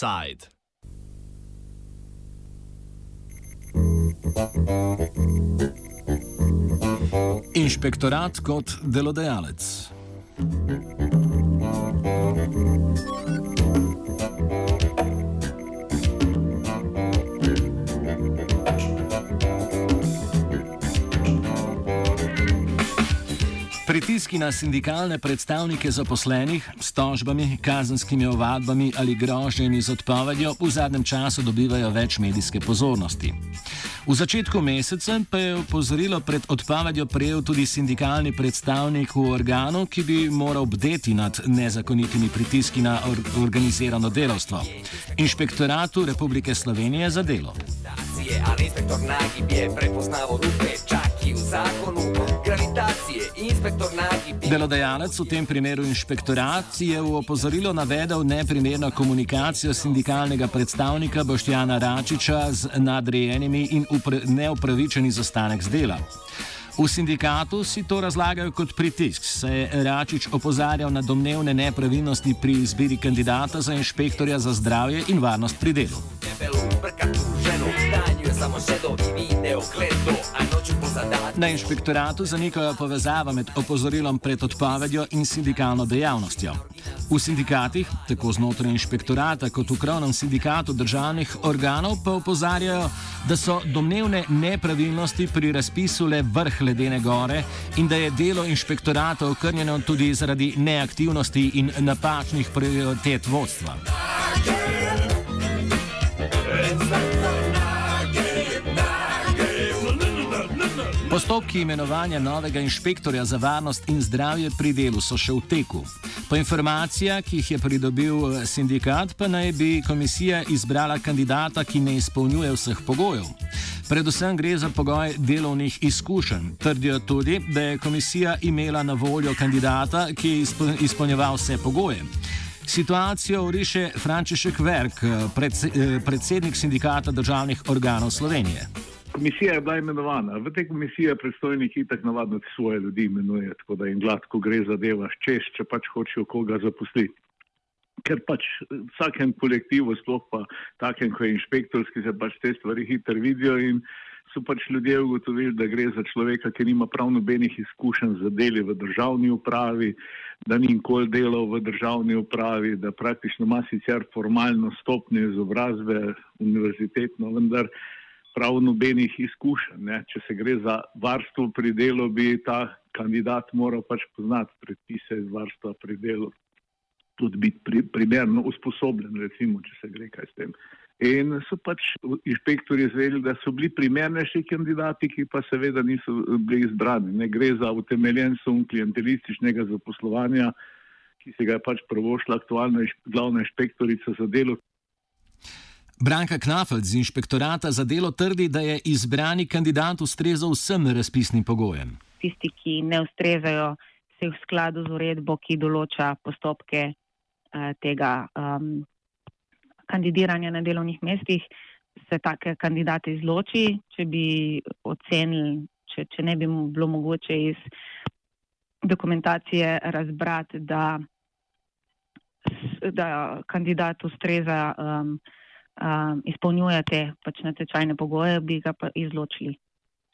Offside. Inšpektorat kot delodajalec. Pritiski na sindikalne predstavnike zaposlenih s tožbami, kazenskimi ovadbami ali grožnjami z odpovedjo v zadnjem času dobivajo več medijske pozornosti. V začetku meseca pa je opozorilo pred odpovedjo prejel tudi sindikalni predstavnik v organu, ki bi moral bdeti nad nezakonitimi pritiski na or organizirano delovstvo. Inšpektoratu Republike Slovenije za delo. Ali inspektor Nagib je prepoznal rupe, čaki v zakonu gravitacije, inšpektor Nagi. Delodajalec v tem primeru inšpektorat je v opozorilo navedel neprimerno komunikacijo sindikalnega predstavnika Boštjana Račiča z nadrejenimi in neupravičeni zastanek z dela. V sindikatu si to razlagajo kot pritisk, saj je Račič opozarjal na domnevne nepravilnosti pri izbiri kandidata za inšpektorja za zdravje in varnost pri delu. Na inšpektoratu zanikajo povezavo med opozorilom pred odpovedjo in sindikalno dejavnostjo. V sindikatih, tako znotraj inšpektorata kot v krovnem sindikatu državnih organov, pa opozarjajo, da so domnevne nepravilnosti pri razpisu le vrh ledene gore in da je delo inšpektorata okrnjeno tudi zaradi neaktivnosti in napačnih prioritet vodstva. Postopki imenovanja novega inšpektorja za varnost in zdravje pri delu so še v teku. Po informacijah, ki jih je pridobil eh, sindikat, pa naj bi komisija izbrala kandidata, ki ne izpolnjuje vseh pogojev. Predvsem gre za pogoj delovnih izkušenj. Trdijo tudi, da je komisija imela na voljo kandidata, ki je izpolnjeval vse pogoje. Situacijo uriše Frančišek Verk, eh, eh, predsednik sindikata državnih organov Slovenije. Komisija je bila imenovana. V tej komisiji predstojniki tako navadno svoje ljudi imenuje, tako da jim gladko gre zadeva čez, če pač hočejo koga zaposliti. Ker pač vsakem kolektivu, sploh pa takem, ko je inšpektorski, se pač te stvari hitro vidijo in so pač ljudje ugotovili, da gre za človeka, ki nima prav nobenih izkušenj za deli v državni upravi, da ni nikoli delal v državni upravi, da praktično ima sicer formalno stopnje izobrazbe univerzitetno, vendar prav nobenih izkušenj. Ne. Če se gre za varstvo pri delu, bi ta kandidat moral pač poznati predpise iz varstva pri delu, tudi biti pri, primerno usposobljen, recimo, če se gre kaj s tem. In so pač inšpektori izvedeli, da so bili primernejši kandidati, ki pa seveda niso bili izbrani. Ne gre za utemeljen sum klientelističnega zaposlovanja, ki se ga je pač prvošla aktualna glavna inšpektorica za delo, Branka Knafeld z inšpektorata za delo trdi, da je izbrani kandidat ustrezal vsem razpisnim pogojem. Tisti, ki ne ustrezajo, se v skladu z uredbo, ki določa postopke eh, tega um, kandidiranja na delovnih mestih, se take kandidate izloči, če bi ocenili, če, če ne bi bilo mogoče iz dokumentacije razbrati, da, da kandidat ustreza. Um, um, izpolnjujete pač natečajne pogoje, bi ga pa izločili.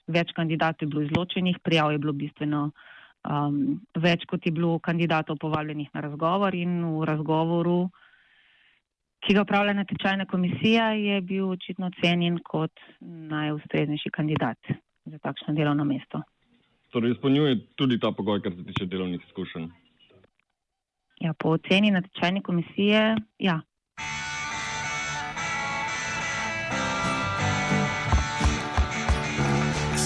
Več kandidatov je bilo izločenih, prijav je bilo bistveno um, več, kot je bilo kandidatov povabljenih na razgovor in v razgovoru, ki ga upravlja natečajna komisija, je bil očitno ocenjen kot najustreznejši kandidat za takšno delovno mesto. Torej, izpolnjuje tudi ta pogoj, kar se tiče delovnih izkušenj. Ja, po oceni natečajne komisije, ja.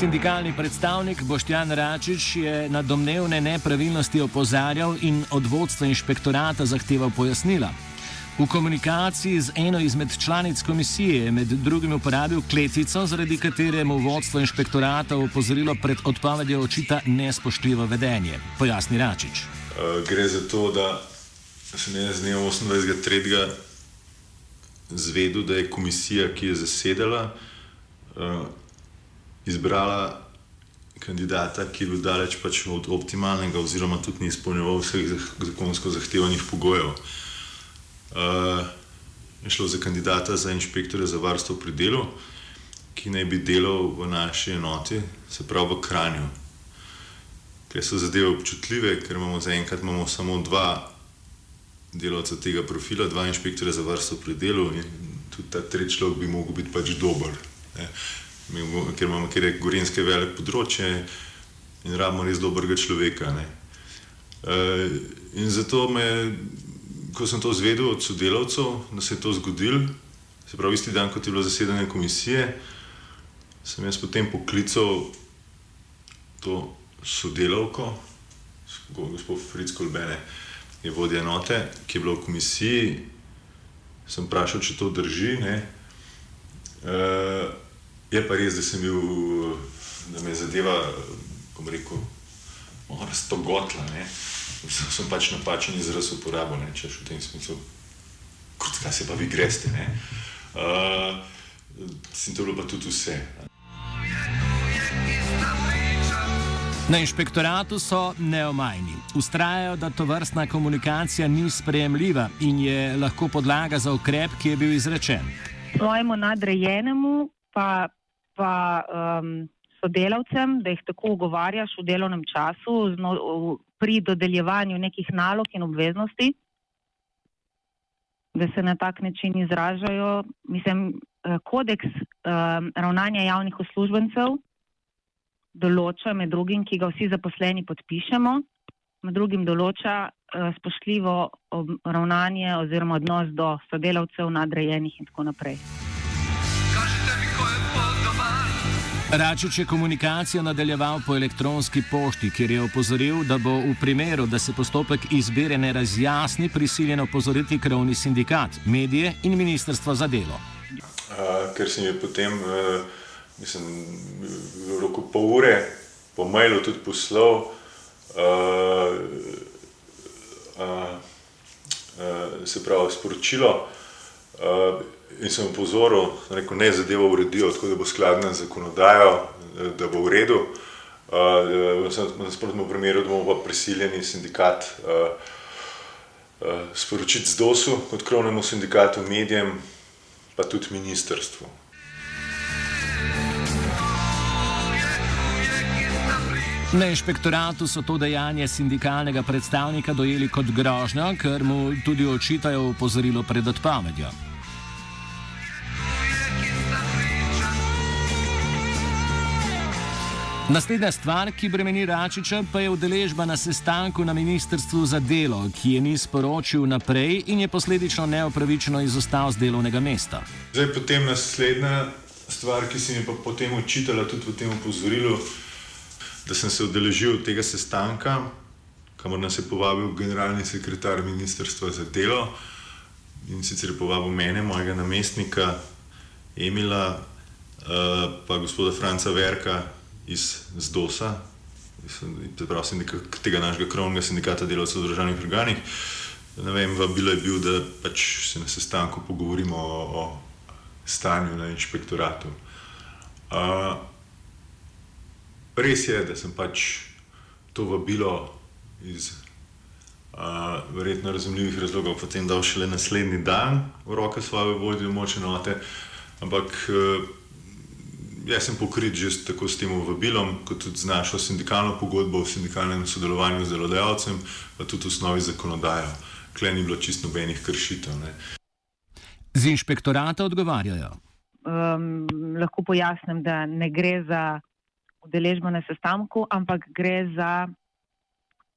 Sindikalni predstavnik Boštjan Račič je na domnevne nepravilnosti opozarjal in od vodstva inšpektorata zahteval pojasnila. V komunikaciji z eno izmed članic komisije je med drugim uporabil kletvico, zaradi katere mu vodstvo inšpektorata opozorilo pred odpovedjo očita nespoštljivo vedenje. Pojasni Račič. Uh, gre za to, da sem jaz z dne 28.3. zvedel, da je komisija, ki je zasedala, uh, izbrala kandidata, ki je bil daleč pač od optimalnega, oziroma tudi ni izpolnjeval vseh zakonsko zahtevanih pogojev. Uh, je šlo za kandidata za inšpektorja za varstvo pri delu, ki naj bi delal v naši enoti, se pravi v Kranju. Ker so zadeve občutljive, ker imamo zaenkrat imamo samo dva delavca tega profila, dva inšpektorja za varstvo pri delu in tudi ta tretji človek bi mogel biti pač dober. Ne. Ker imamo kjer je gorenske velik področje in rabimo res dobrega človeka. Ne. In zato me ko sem to zvedel od sodelavcev, da se je to zgodilo, se pravi, isti dan, kot je bilo zasedanje komisije, sem jaz potem poklical to sodelavko, gospod Fritz Kolbene, je vodja enote, ki je bila v komisiji. Sem vprašal, če to drži. Uh, je pa res, da sem bil, da me zadeva, bom rekel, malo stogotla sem, sem pač napačen izraz uporabil, če v tem smislu, kot kaj se pa vi greste. Uh, Sem to bilo pa tudi vse. Na inšpektoratu so neomajni. Ustrajajo, da to vrstna komunikacija ni sprejemljiva in je lahko podlaga za ukrep, ki je bil izrečen. Svojemu nadrejenemu pa, pa um, sodelavcem, da jih tako ugovarjaš v delovnem času, zno, pri dodeljevanju nekih nalog in obveznosti, da se na tak način izražajo. Mislim, eh, kodeks um, ravnanja javnih uslužbencev določa med drugim, ki ga vsi zaposleni podpišemo, med drugim določa uh, spoštljivo ravnanje oziroma odnos do sodelavcev, nadrejenih in tako naprej. Račič je komunikacijo nadaljeval po elektronski pošti, kjer je opozoril, da bo v primeru, da se postopek izbire ne razjasni, prisiljeno opozoriti krovni sindikat, medije in ministrstvo za delo. Uh, ker sem jim potem, uh, mislim, v roku pol ure po mailu tudi poslal, uh, uh, uh, se pravi, sporočilo. Uh, in sem upozoril, da ne zadevo uredijo tako, da bo skladna z zakonodajo, da bo v redu. Uh, nasprotnem primeru, da bomo pa prisiljeni sindikat uh, uh, sporočiti z DOS-u, kot krovnemu sindikatu, medijem, pa tudi ministrstvu. Na inšpektoratu so to dejanje sindikalnega predstavnika dojeli kot grožnjo, ker mu tudi očitajo upozorilo pred odpovedjo. Naslednja stvar, ki bremeni Račiča, pa je udeležba na sestanku na Ministrstvu za delo, ki je ni sporočil naprej in je posledično neopravičeno izostal z delovnega mesta. Zdaj, potem naslednja stvar, ki se mi pa potem očitala tudi v tem upozorilu, da sem se udeležil tega sestanka, kamor nas je povabil generalni sekretar Ministrstva za delo in sicer je povabil mene, mojega namestnika Emila, uh, pa gospoda Franca Verka iz ZDOS-a, tega našega krovnega sindikata delavcev v državnih organih. Vabilo je bil, da pač se na sestanku pogovorimo o, o stanju na inšpektoratu. Uh, res je, da sem pač to vabilo iz uh, verjetno razumljivih razlogov potem dal šele naslednji dan v roke svoje vodje močne note, ampak uh, jaz sem pokrit že tako s tem vabilom, kot tudi z našo sindikalno pogodbo o sindikalnem sodelovanju z delodajalcem, pa tudi v osnovi zakonodajo. Klej ni bilo čisto nobenih kršitev. Ne. Z inšpektorata odgovarjajo. Um, lahko pojasnim, da ne gre za udeležbo na sestanku, ampak gre za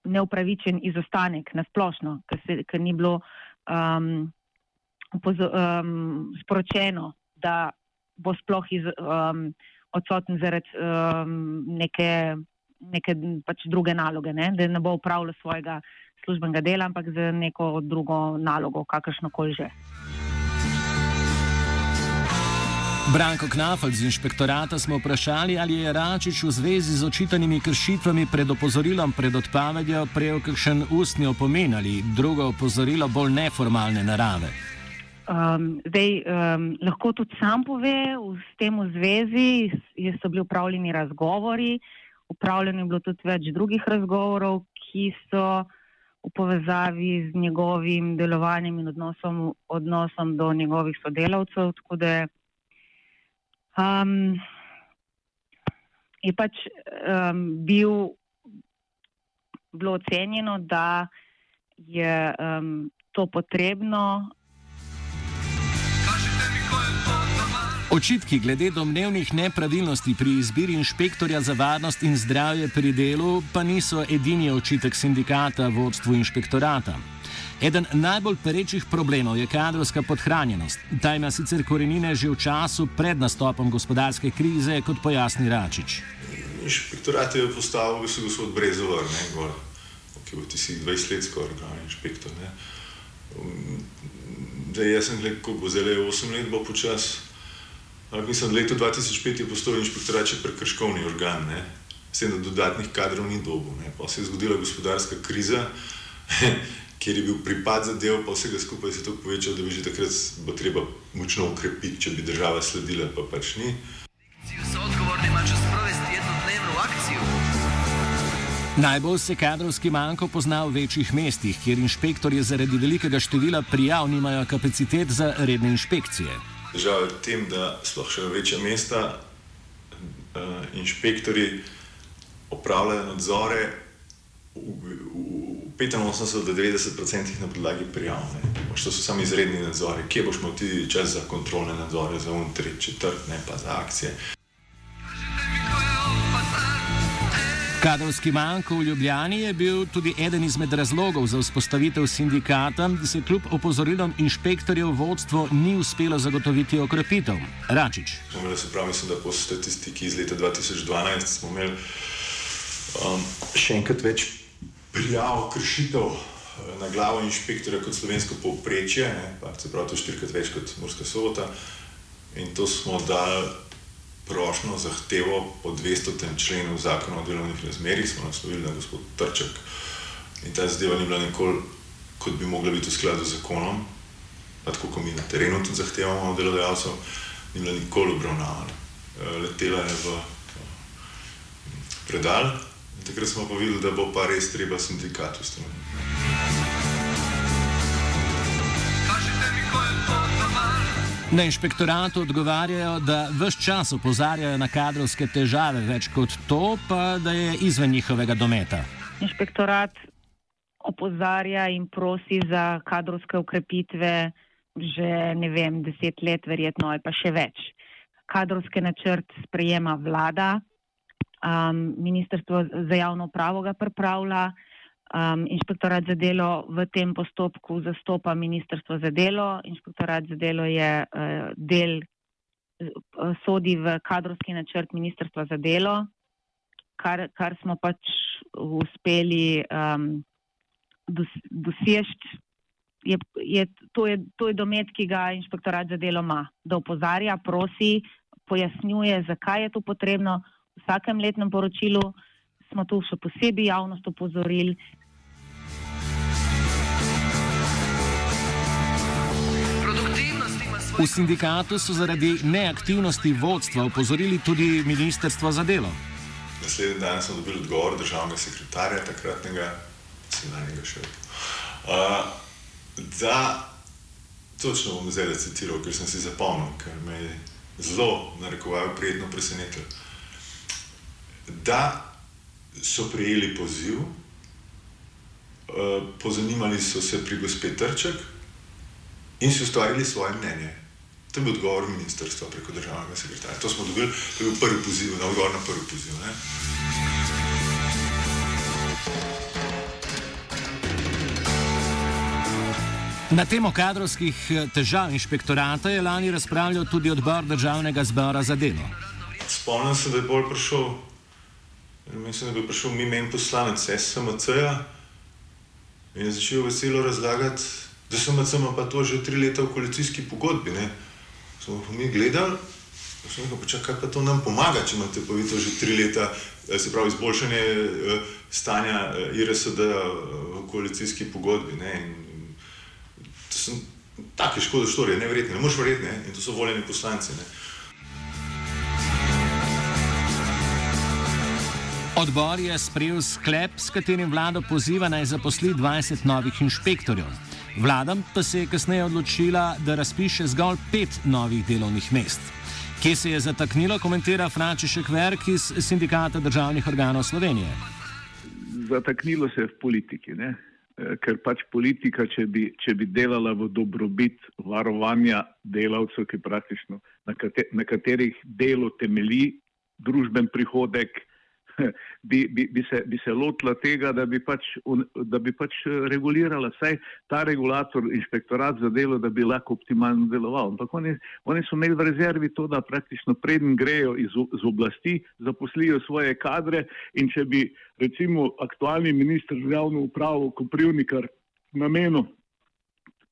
neupravičen izostanek na splošno, ker, se, ker ni bilo um, upozo, um, sporočeno, da bo sploh iz, um, odsoten zaradi um, neke, neke pač druge naloge, ne? da ne bo upravljal svojega službenega dela, ampak za neko drugo nalogo, kakršno koli že. Branko Knafel z inšpektorata smo vprašali, ali je Račič v zvezi z očitanimi kršitvami pred opozorilom pred odpavedjo prejel kakšen ustni opomin ali drugo opozorilo bolj neformalne narave. Um, zdaj, um, lahko tudi sam pove, s tem v zvezi so bili upravljeni razgovori, upravljeno je bilo tudi več drugih razgovorov, ki so v povezavi z njegovim delovanjem in odnosom, odnosom do njegovih sodelavcev. Tako da um, je pač um, bil, bilo ocenjeno, da je um, to potrebno. Očitki glede domnevnih nepravilnosti pri izbiri inšpektorja za varnost in zdravje pri delu pa niso edini očitek sindikata vodstvu inšpektorata. Eden najbolj perečih problemov je kadrovska podhranjenost. Ta ima sicer korenine že v času pred nastopom gospodarske krize, kot pojasni Račič. Inšpektorat je postavil, da se gospod Brezovar, ne gor, ki bo ti si 20 let skoraj glavni inšpektor. Ne. Da jaz sem gledal, ko bo zdaj 8 let, bo počas. Ampak mislim, da leto 2005 je postal inšpektorat še prekrškovni organ, ne? s tem, da dodatnih kadrov ni dobu. Pa se je zgodila gospodarska kriza, kjer je bil pripad za del, pa vsega skupaj se je to povečalo, da bi že takrat bo treba močno ukrepiti, če bi država sledila, pa pač ni. Najbolj se kadrovski manjko pozna v večjih mestih, kjer inšpektorje zaradi velikega števila prijav nimajo kapacitet za redne inšpekcije. Težava je v tem, da sploh še večja mesta, uh, inšpektori opravljajo nadzore v, v, v 85 do 90 odstotkih na podlagi prijav. To so samo izredni nadzori. Kje boš imel ti čas za kontrolne nadzore, za untri, četrt, ne pa za akcije. Kadrovski manjko v Ljubljani je bil tudi eden izmed razlogov za vzpostavitev sindikata, se kljub opozorilom inšpektorjev vodstvo ni uspelo zagotoviti okrepitev. Račič. Se pravi, mislim, da po statistiki iz leta 2012 smo imeli um, še enkrat več prijav kršitev uh, na glavo inšpektorja kot slovensko povprečje, se pravi, to je štirikrat več kot Morska sobota. In to smo dali prošlo zahtevo po 200. členu zakona o delovnih razmerih, smo naslovili na gospod Trček. In ta zadeva ni bila nikoli, kot bi mogla biti v skladu z zakonom, tako kot mi na terenu tudi zahtevamo od delodajalcev, ni bila nikoli obravnavana. Eh, letela je v predal in takrat smo pa videli, da bo pa res treba sindikat ustanoviti. Na inšpektoratu odgovarjajo, da vse čas opozarjajo na kadrovske težave, več kot to, pa da je izven njihovega dometa. Inšpektorat opozarja in prosi za kadrovske ukrepitve že ne vem, deset let, verjetno ali pa še več. Kadrovske načrt sprejema vlada, um, ministrstvo za javno upravo ga pripravlja. Um, inšpektorat za delo v tem postopku zastopa Ministrstvo za delo. Inšpektorat za delo je uh, del, uh, sodi v kadrovski načrt Ministrstva za delo, kar, kar smo pač uspeli um, dos, doseči. Je, je, to, je, to je domet, ki ga inšpektorat za delo ima, da opozarja, prosi, pojasnjuje, zakaj je to potrebno. V vsakem letnem poročilu smo tu še posebej javnost opozorili, V sindikatu so zaradi neaktivnosti vodstva upozorili tudi Ministrstvo za delo. Naslednji dan smo dobili odgovor državnega sekretarja, takratnega, sedajnega še. Uh, da, točno bom zdaj citiral, ker sem si zapomnil, ker me je zelo, narekovajo, prijetno presenetil. Da so prijeli poziv, uh, pozanimali so se pri gospe Trček in si ustvarili svoje mnenje. To je bil odgovor ministrstva preko državnega sekretarja. To smo dobili, to je bil prvi poziv, na odgovor na prvi poziv. Ne? Na temo kadrovskih eh, težav inšpektorata je lani razpravljal tudi odbor državnega zbora za delo. Spomnim se, da je bolj prišel, mislim, da je prišel mi meni poslanec SMC-ja in je začel veselo razlagati, da med seboj pa to že tri leta v koalicijski pogodbi. Ne? Smo pa mi gledali, da kaj pa to nam pomaga, če imate pa vi to že tri leta, eh, se pravi izboljšanje eh, stanja eh, IRSD v koalicijski pogodbi. Ne? In to so take škode štorije, neverjetne, ne moreš verjeti, ne? in to so voljeni poslanci. Ne? Odbor je sprejel sklep, s katerim vlado poziva naj zaposli 20 novih inšpektorjev. Vlada pa se je kasneje odločila, da razpiše zgolj pet novih delovnih mest. Kje se je zataknilo, komentira Frančišek Verk iz Sindikata državnih organov Slovenije. Zataknilo se je v politiki, ne? Eh, ker pač politika, če bi, če bi delala v dobrobit varovanja delavcev, ki praktično na, kater, na katerih delo temelji družben prihodek, bi, bi, bi, se, bi se lotila tega, da bi, pač, da bi pač regulirala vsaj ta regulator, inšpektorat za delo, da bi lahko optimalno deloval. Ampak oni, oni so imeli v rezervi to, da praktično preden grejo iz, iz oblasti, zaposlijo svoje kadre in če bi recimo aktualni ministr za javno upravo Koprivnikar namenil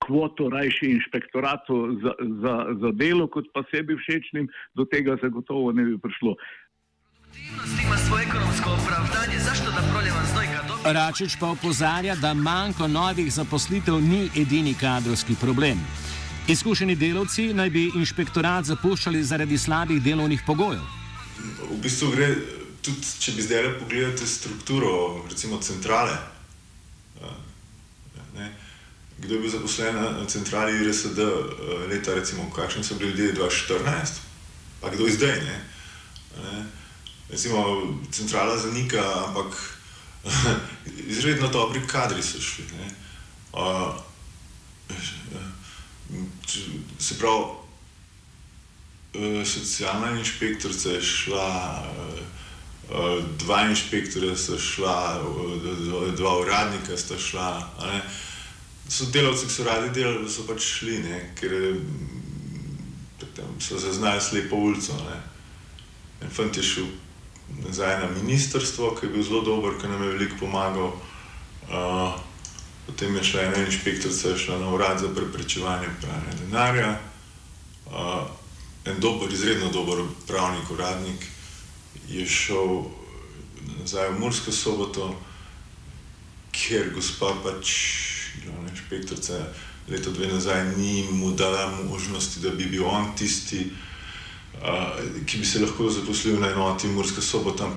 kvoto rajši inšpektoratu za, za, za delo kot pa sebi všečnim, do tega zagotovo ne bi prišlo. Račič pa opozarja, da manjko novih zaposlitev ni edini kadrovski problem. Izkušeni delavci naj bi inšpektorat zapuščali zaradi slabih delovnih pogojev. V bistvu gre tudi, če bi zdaj pogledali strukturo, recimo centrale. Ne? Kdo je bil zaposlen na centrali IRSD leta, recimo, kakšni so bili ljudje 2014, pa kdo je zdaj? Ne? Ne? Recimo, centrala zanika, ampak izredno dobri kadri so šli. Uh, se pravi, socialna inšpektorica je šla, dva inšpektorja sta šla, dva uradnika sta šla. So delavci, ki so radi delali, so pač šli, ne, ker so zaznali slepo ulico. Ne. En fant je šel nazaj na ministrstvo, ki je bil zelo dober, ki nam je veliko pomagal. Uh, potem je šla ena inšpektorica, šla na urad za preprečevanje pranja denarja. Uh, en dober, izredno dober pravnik, uradnik je šel nazaj v Mursko soboto, ker gospa pač, glavna inšpektorica, leto dve nazaj ni mu dala možnosti, da bi bil on tisti, ki bi se lahko zaposlil na enoti Murska sobota.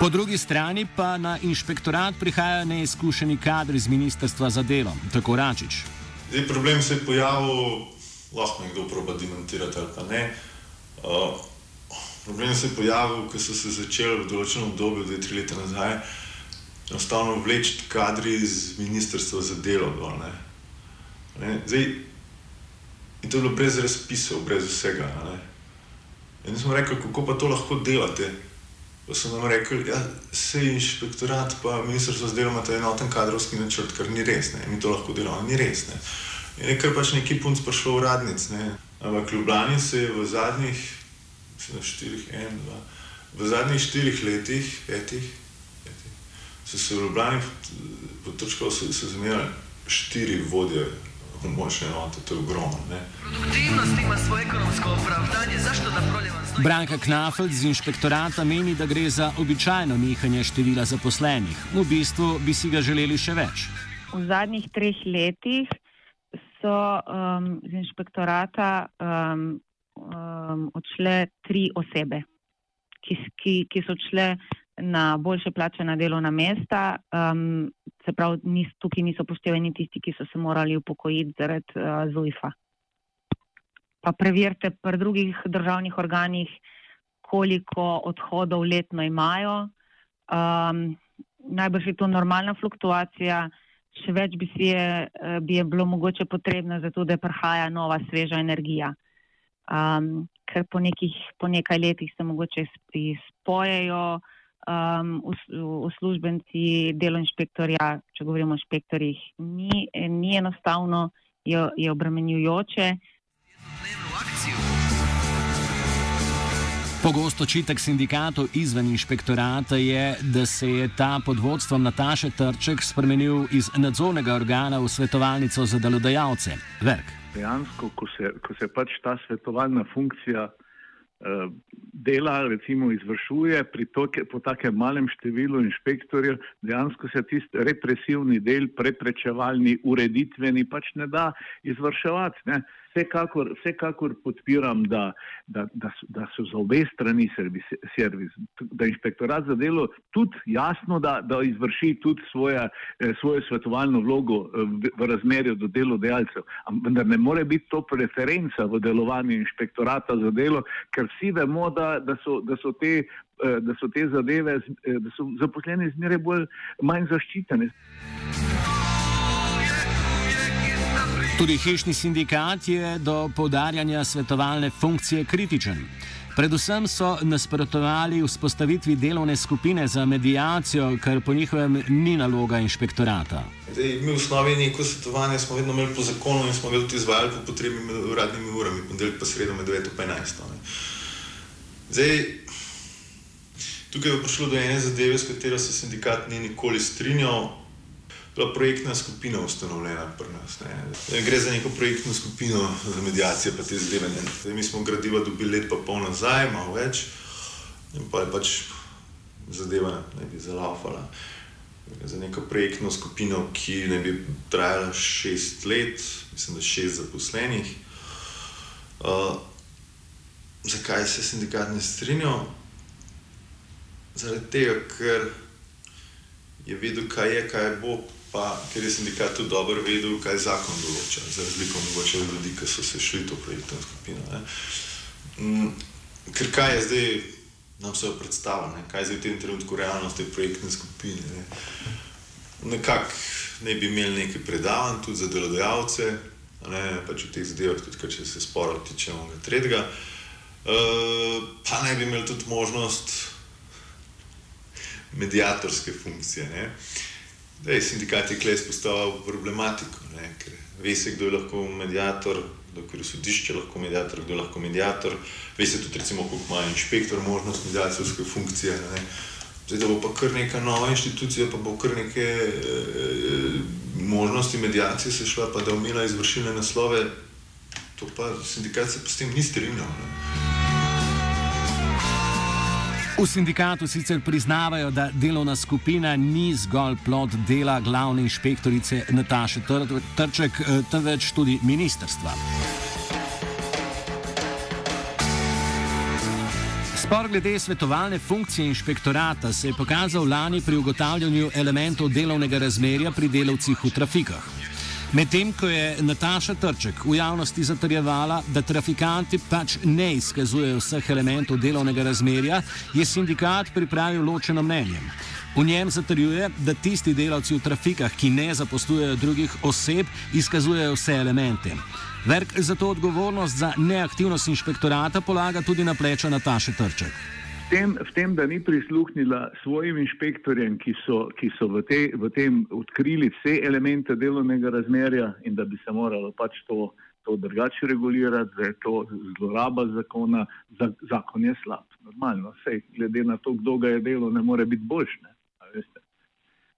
Po drugi strani pa na inšpektorat prihajajo neizkušeni kadri z Ministrstva za delo, tako Račič. Zdaj, problem se je pojavil, lahko nekdo proba demantirati ali pa ne. Uh, problem se je pojavil, ko so se začeli v določenem obdobju, dve, tri leta nazaj, enostavno vleči kadri iz Ministrstva za delo. Dol, ne. Ne. Zdaj, In to je bilo brez razpisov, brez vsega. In smo rekli, kako pa to lahko delate. Pa so nam rekli, da ja, se inšpektorat, pa ministrstvo zdaj ima ta enoten kadrovski načrt, kar ni res, ne. mi to lahko delamo, ni res. Ne. In je kar pač neki punc prišel uradnic. Ne. Ampak Ljubljani se je v zadnjih, mislim, štirih, en, dva, v zadnjih štirih letih, petih, petih so se v Ljubljani potrčkali, so, so zamenjali štiri vodje močne enote, to je ogromno. Produktivnost ima svoje ekonomsko opravdanje, zašto da proljevam zdaj? Branka Knafeld z inšpektorata meni, da gre za običajno nihanje števila zaposlenih. V bistvu bi si ga želeli še več. V zadnjih treh letih so um, z inšpektorata um, um, odšle tri osebe, ki, ki, ki so odšle na boljše plačena delovna mesta. Um, se pravi, nis, tukaj niso pošteveni tisti, ki so se morali upokojiti zaradi uh, ZUIF-a. Pa preverite pri drugih državnih organih, koliko odhodov letno imajo. Um, najbrž je to normalna fluktuacija, še več bi, je, eh, bi je bilo mogoče potrebno, zato da prihaja nova, sveža energija. Um, ker po, nekih, po nekaj letih se mogoče izpojejo um, uslužbenci, delo inšpektorja, če govorimo o inšpektorjih, ni, ni enostavno, je, je obremenjujoče. Pogosto čitek sindikatov izven inšpektorata je, da se je ta pod vodstvom Nataše Trček spremenil iz nadzornega organa v svetovalnico za delodajalce. Verk. Dejansko, ko se, ko se pač ta svetovalna funkcija dela, recimo, izvršuje toke, po takem malem številu inšpektorjev, dejansko se tisti represivni del, preprečevalni, ureditveni, pač ne da izvrševati. Ne. Vsekakor, vsekakor podpiram, da, da, da, da so za obe strani servis, servis, da inšpektorat za delo tudi jasno, da, da izvrši tudi svoje, eh, svojo svetovalno vlogo eh, v, v razmerju do delodajalcev. Vendar ne more biti to preferenca v delovanju inšpektorata za delo, ker vsi vemo, da, da, so, da so te eh, da so te zadeve, da so zaposleni zmeraj bolj manj zaščitene. Tudi hišni sindikat je do podarjanja svetovalne funkcije kritičen. Predvsem so nasprotovali vzpostavitvi delovne skupine za medijacijo, kar po njihovem ni naloga inšpektorata. Dej, mi v osnovi neko svetovanje smo vedno imeli po zakonu in smo ga tudi izvajali po potrebi med uradnimi urami, ponedeljek pa sredo med 9 in 11. Zdaj, tukaj je prišlo do ene zadeve, s katero se sindikat ni nikoli strinjal bila projektna skupina ustanovljena pri nas. Ne. Gre za neko projektno skupino za medijacijo, pa te zadeve. Ne. Mi smo gradiva dobili let pa pol nazaj, malo več, in pa je pač zadeva ne bi zalaufala. Za neko projektno skupino, ki ne bi trajala šest let, mislim, da šest zaposlenih. Uh, zakaj se sindikat ne strinja? Zaradi tega, ker je vedel, kaj je, kaj bo, pa ker je sindikat tudi dobro vedel, kaj zakon določa, za razliko mogoče od ljudi, ki so se šli to projektno skupino. Mm, ker kaj je zdaj, nam se predstavlja, kaj je zdaj v tem trenutku realnost te projektne skupine. Ne? Nekako ne bi imeli nekaj predavanj tudi za delodajalce, ne, pač v teh zadevah, tudi če se sporo tiče onega tretjega, uh, pa ne bi imeli tudi možnost medijatorske funkcije. Ne. Dej, sindikat je klej izpostavil problematiko, ne, ker ve se, kdo je lahko medijator, kdo je sodišče lahko medijator, kdo je lahko medijator, ve se tudi, recimo, koliko ima inšpektor možnost medijacijske funkcije. Ne. Zdaj, da bo pa kar neka nova inštitucija, pa bo kar neke e, možnosti medijacije se šla, pa da umela izvršilne naslove, to pa sindikat se pa s tem ni strinjal. V sindikatu sicer priznavajo, da delovna skupina ni zgolj plod dela glavne inšpektorice Nataše Trček, eh, temveč tudi ministerstva. Spor glede svetovalne funkcije inšpektorata se je pokazal lani pri ugotavljanju elementov delovnega razmerja pri delavcih v trafikah. Medtem ko je Nataša Trček v javnosti zatrjevala, da trafikanti pač ne izkazujejo vseh elementov delovnega razmerja, je sindikat pripravil ločeno mnenje. V njem zatrjuje, da tisti delavci v trafikah, ki ne zaposlujejo drugih oseb, izkazujejo vse elemente. Verk zato odgovornost za neaktivnost inšpektorata polaga tudi na pleča Nataše Trček tem, v tem, da ni prisluhnila svojim inšpektorjem, ki so, ki so v, te, v tem odkrili vse elemente delovnega razmerja in da bi se moralo pač to, to drugače regulirati, da je to zloraba zakona, zakon je slab. Normalno, vse glede na to, kdo ga je delo, ne more biti boljše.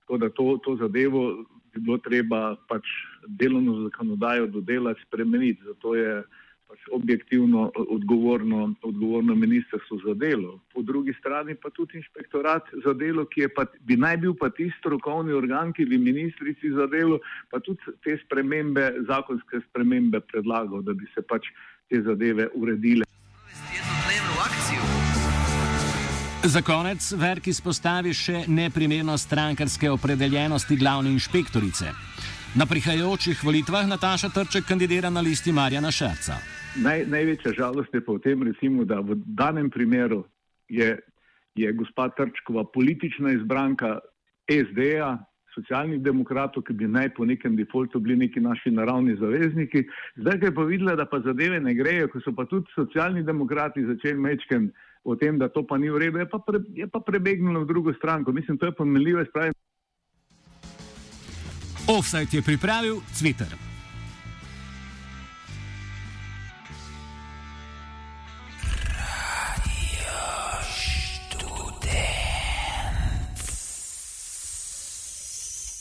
Tako da to, to zadevo bi bilo treba pač delovno zakonodajo dodelati, spremeniti. Zato je pač objektivno odgovorno, odgovorno ministrstvo za delo. Po drugi strani pa tudi inšpektorat za delo, ki pa, bi naj bil pa tisti strokovni organ, ki bi ministrici za delo, pa tudi te spremembe, zakonske spremembe predlagal, da bi se pač te zadeve uredile. Za konec Verk izpostavi še neprimernost strankarske opredeljenosti glavne inšpektorice. Na prihajajočih volitvah Nataša Trček kandidira na listi Marjana Šerca. Naj, največja žalost je pa v tem, recimo, da v danem primeru je, je gospa Trčkova politična izbranka SD-ja, socialnih demokratov, ki bi naj po nekem defaultu bili neki naši naravni zavezniki. Zdaj, ko je pa videla, da pa zadeve ne grejo, ko so pa tudi socialni demokrati začeli mečken o tem, da to pa ni v redu, je pa, pre, pa prebegnilo v drugo stranko. Mislim, to je pomenljivo. Offside je pripravil Twitter.